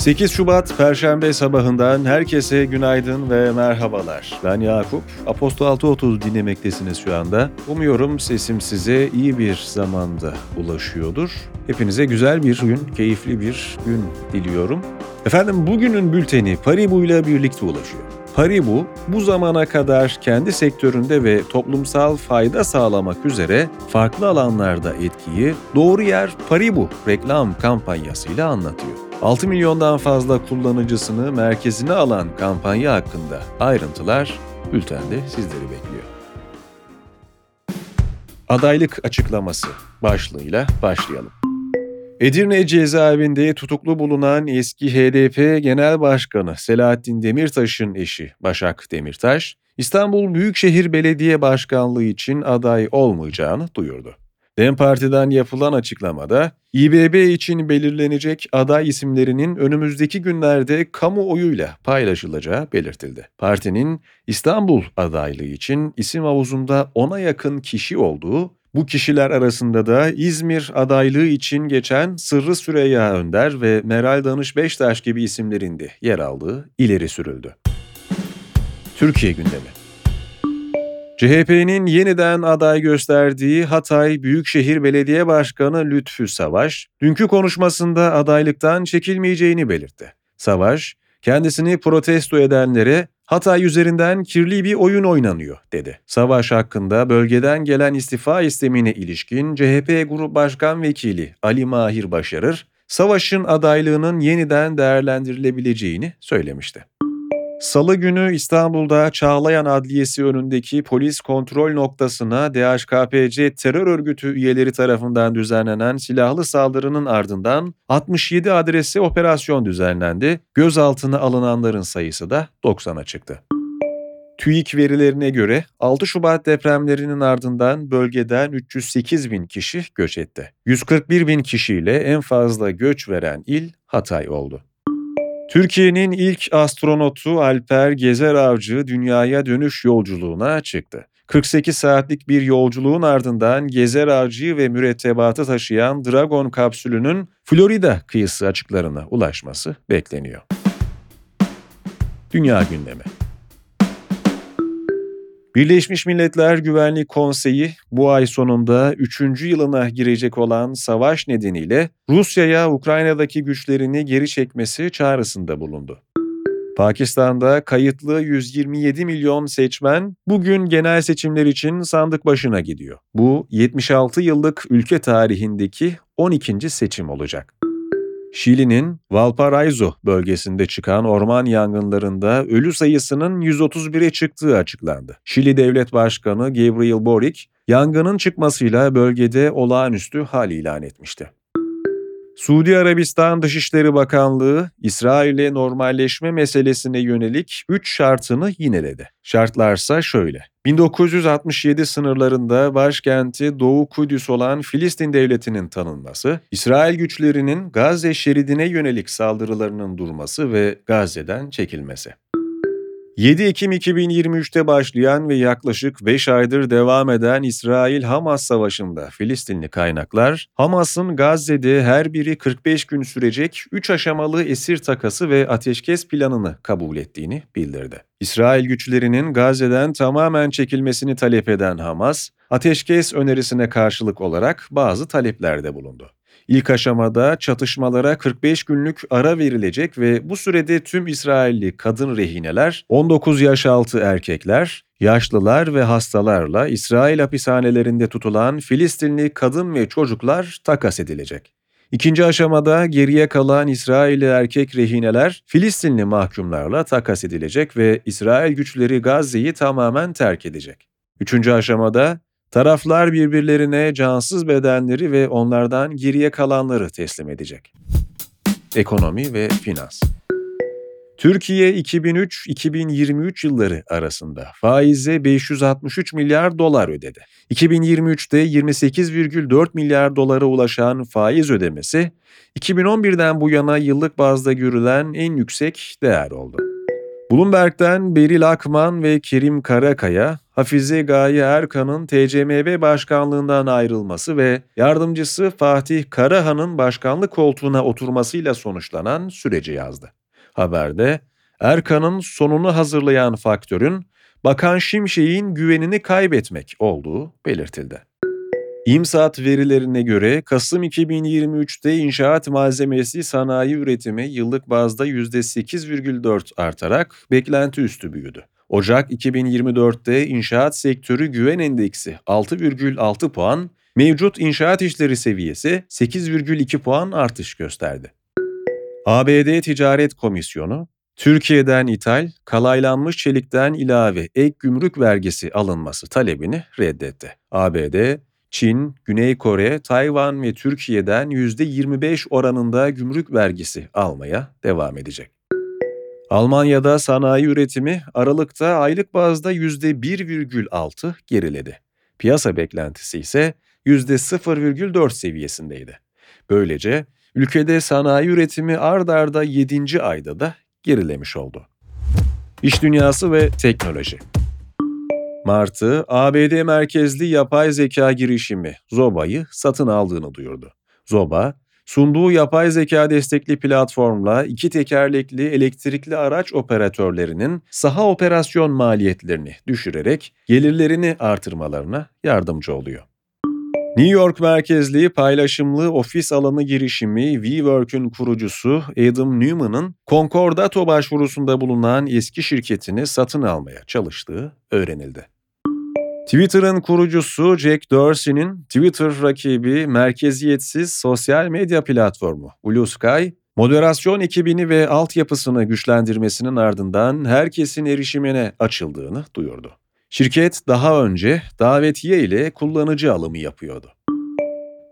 8 Şubat Perşembe sabahından herkese günaydın ve merhabalar. Ben Yakup. Apostol 6.30 dinlemektesiniz şu anda. Umuyorum sesim size iyi bir zamanda ulaşıyordur. Hepinize güzel bir gün, keyifli bir gün diliyorum. Efendim bugünün bülteni Paribu ile birlikte ulaşıyor. Paribu bu zamana kadar kendi sektöründe ve toplumsal fayda sağlamak üzere farklı alanlarda etkiyi Doğru Yer Paribu reklam kampanyasıyla anlatıyor. 6 milyondan fazla kullanıcısını merkezine alan kampanya hakkında ayrıntılar bültende sizleri bekliyor. Adaylık açıklaması başlığıyla başlayalım. Edirne cezaevinde tutuklu bulunan eski HDP Genel Başkanı Selahattin Demirtaş'ın eşi Başak Demirtaş, İstanbul Büyükşehir Belediye Başkanlığı için aday olmayacağını duyurdu. DEM Parti'den yapılan açıklamada İBB için belirlenecek aday isimlerinin önümüzdeki günlerde kamuoyuyla paylaşılacağı belirtildi. Partinin İstanbul adaylığı için isim havuzunda ona yakın kişi olduğu, bu kişiler arasında da İzmir adaylığı için geçen Sırrı Süreyya Önder ve Meral Danış Beştaş gibi isimlerin de yer aldığı ileri sürüldü. Türkiye gündemi CHP'nin yeniden aday gösterdiği Hatay Büyükşehir Belediye Başkanı Lütfü Savaş, dünkü konuşmasında adaylıktan çekilmeyeceğini belirtti. Savaş, kendisini protesto edenlere Hatay üzerinden kirli bir oyun oynanıyor dedi. Savaş hakkında bölgeden gelen istifa istemine ilişkin CHP Grup Başkan Vekili Ali Mahir Başarır, Savaş'ın adaylığının yeniden değerlendirilebileceğini söylemişti. Salı günü İstanbul'da Çağlayan Adliyesi önündeki polis kontrol noktasına DHKPC terör örgütü üyeleri tarafından düzenlenen silahlı saldırının ardından 67 adresi operasyon düzenlendi. Gözaltına alınanların sayısı da 90'a çıktı. TÜİK verilerine göre 6 Şubat depremlerinin ardından bölgeden 308 bin kişi göç etti. 141 bin kişiyle en fazla göç veren il Hatay oldu. Türkiye'nin ilk astronotu Alper Gezer Avcı dünyaya dönüş yolculuğuna çıktı. 48 saatlik bir yolculuğun ardından Gezer Avcı'yı ve mürettebatı taşıyan Dragon kapsülünün Florida kıyısı açıklarına ulaşması bekleniyor. Dünya gündemi Birleşmiş Milletler Güvenlik Konseyi bu ay sonunda 3. yılına girecek olan savaş nedeniyle Rusya'ya Ukrayna'daki güçlerini geri çekmesi çağrısında bulundu. Pakistan'da kayıtlı 127 milyon seçmen bugün genel seçimler için sandık başına gidiyor. Bu 76 yıllık ülke tarihindeki 12. seçim olacak. Şili'nin Valparaiso bölgesinde çıkan orman yangınlarında ölü sayısının 131'e çıktığı açıklandı. Şili Devlet Başkanı Gabriel Boric, yangının çıkmasıyla bölgede olağanüstü hal ilan etmişti. Suudi Arabistan Dışişleri Bakanlığı, İsrail'e normalleşme meselesine yönelik 3 şartını yineledi. Şartlarsa şöyle. 1967 sınırlarında başkenti Doğu Kudüs olan Filistin devletinin tanınması, İsrail güçlerinin Gazze şeridine yönelik saldırılarının durması ve Gazze'den çekilmesi. 7 Ekim 2023'te başlayan ve yaklaşık 5 aydır devam eden İsrail-Hamas savaşında Filistinli kaynaklar, Hamas'ın Gazze'de her biri 45 gün sürecek 3 aşamalı esir takası ve ateşkes planını kabul ettiğini bildirdi. İsrail güçlerinin Gazze'den tamamen çekilmesini talep eden Hamas, ateşkes önerisine karşılık olarak bazı taleplerde bulundu. İlk aşamada çatışmalara 45 günlük ara verilecek ve bu sürede tüm İsrailli kadın rehineler, 19 yaş altı erkekler, yaşlılar ve hastalarla İsrail hapishanelerinde tutulan Filistinli kadın ve çocuklar takas edilecek. İkinci aşamada geriye kalan İsrailli erkek rehineler Filistinli mahkumlarla takas edilecek ve İsrail güçleri Gazze'yi tamamen terk edecek. Üçüncü aşamada Taraflar birbirlerine cansız bedenleri ve onlardan geriye kalanları teslim edecek. Ekonomi ve finans Türkiye 2003-2023 yılları arasında faize 563 milyar dolar ödedi. 2023'te 28,4 milyar dolara ulaşan faiz ödemesi 2011'den bu yana yıllık bazda görülen en yüksek değer oldu. Bloomberg'den Beril Akman ve Kerim Karakaya, Hafize Gaye Erkan'ın TCMB başkanlığından ayrılması ve yardımcısı Fatih Karahan'ın başkanlık koltuğuna oturmasıyla sonuçlanan süreci yazdı. Haberde Erkan'ın sonunu hazırlayan faktörün Bakan Şimşek'in güvenini kaybetmek olduğu belirtildi. İmsat verilerine göre Kasım 2023'te inşaat malzemesi sanayi üretimi yıllık bazda %8,4 artarak beklenti üstü büyüdü. Ocak 2024'te inşaat sektörü güven endeksi 6,6 puan, mevcut inşaat işleri seviyesi 8,2 puan artış gösterdi. ABD Ticaret Komisyonu, Türkiye'den ithal, kalaylanmış çelikten ilave ek gümrük vergisi alınması talebini reddetti. ABD, Çin, Güney Kore, Tayvan ve Türkiye'den %25 oranında gümrük vergisi almaya devam edecek. Almanya'da sanayi üretimi Aralık'ta aylık bazda %1,6 geriledi. Piyasa beklentisi ise %0,4 seviyesindeydi. Böylece ülkede sanayi üretimi ard arda 7. ayda da gerilemiş oldu. İş dünyası ve teknoloji Martı, ABD merkezli yapay zeka girişimi Zoba'yı satın aldığını duyurdu. Zoba, sunduğu yapay zeka destekli platformla iki tekerlekli elektrikli araç operatörlerinin saha operasyon maliyetlerini düşürerek gelirlerini artırmalarına yardımcı oluyor. New York merkezli paylaşımlı ofis alanı girişimi WeWork'ün kurucusu Adam Newman'ın Concordato başvurusunda bulunan eski şirketini satın almaya çalıştığı öğrenildi. Twitter'ın kurucusu Jack Dorsey'nin Twitter rakibi merkeziyetsiz sosyal medya platformu Blue Sky, moderasyon ekibini ve altyapısını güçlendirmesinin ardından herkesin erişimine açıldığını duyurdu. Şirket daha önce davetiye ile kullanıcı alımı yapıyordu.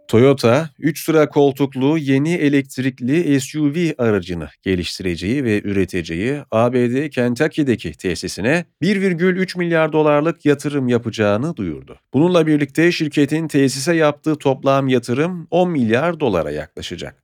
Toyota, 3 sıra koltuklu yeni elektrikli SUV aracını geliştireceği ve üreteceği ABD Kentucky'deki tesisine 1,3 milyar dolarlık yatırım yapacağını duyurdu. Bununla birlikte şirketin tesise yaptığı toplam yatırım 10 milyar dolara yaklaşacak.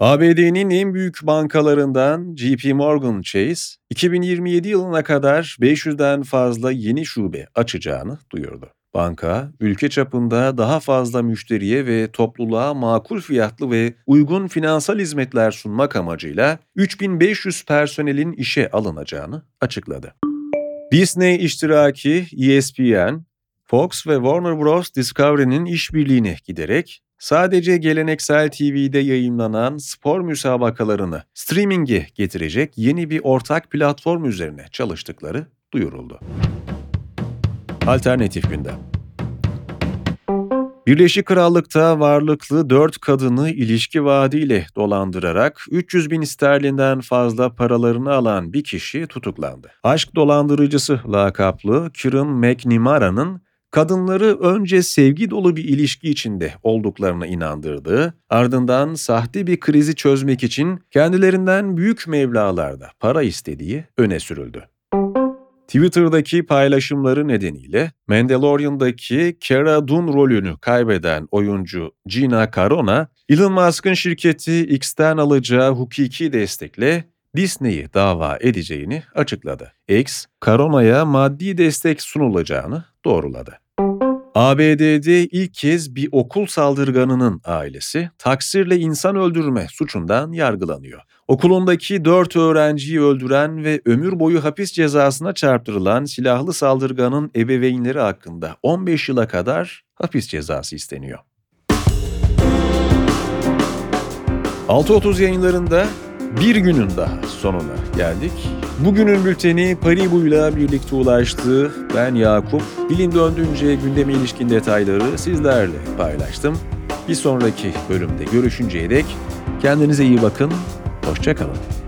ABD'nin en büyük bankalarından JP Morgan Chase, 2027 yılına kadar 500'den fazla yeni şube açacağını duyurdu. Banka, ülke çapında daha fazla müşteriye ve topluluğa makul fiyatlı ve uygun finansal hizmetler sunmak amacıyla 3500 personelin işe alınacağını açıkladı. Disney iştiraki ESPN, Fox ve Warner Bros. Discovery'nin işbirliğini giderek sadece geleneksel TV'de yayınlanan spor müsabakalarını streaming'e getirecek yeni bir ortak platform üzerine çalıştıkları duyuruldu. Alternatif gündem. Birleşik Krallık'ta varlıklı dört kadını ilişki vaadiyle dolandırarak 300 bin sterlinden fazla paralarını alan bir kişi tutuklandı. Aşk dolandırıcısı lakaplı Kieran McNamara'nın kadınları önce sevgi dolu bir ilişki içinde olduklarına inandırdığı, ardından sahte bir krizi çözmek için kendilerinden büyük mevlalarda para istediği öne sürüldü. Twitter'daki paylaşımları nedeniyle Mandalorian'daki Cara Dune rolünü kaybeden oyuncu Gina Carano, Elon Musk'ın şirketi X'ten alacağı hukuki destekle Disney'i dava edeceğini açıkladı. X, Carano'ya maddi destek sunulacağını doğruladı. ABD'de ilk kez bir okul saldırganının ailesi taksirle insan öldürme suçundan yargılanıyor. Okulundaki 4 öğrenciyi öldüren ve ömür boyu hapis cezasına çarptırılan silahlı saldırganın ebeveynleri hakkında 15 yıla kadar hapis cezası isteniyor. 6.30 yayınlarında bir günün daha sonuna geldik. Bugünün bülteni Paribu'yla birlikte ulaştı. Ben Yakup. Dilim döndüğünce gündeme ilişkin detayları sizlerle paylaştım. Bir sonraki bölümde görüşünceye dek kendinize iyi bakın. Hoşçakalın.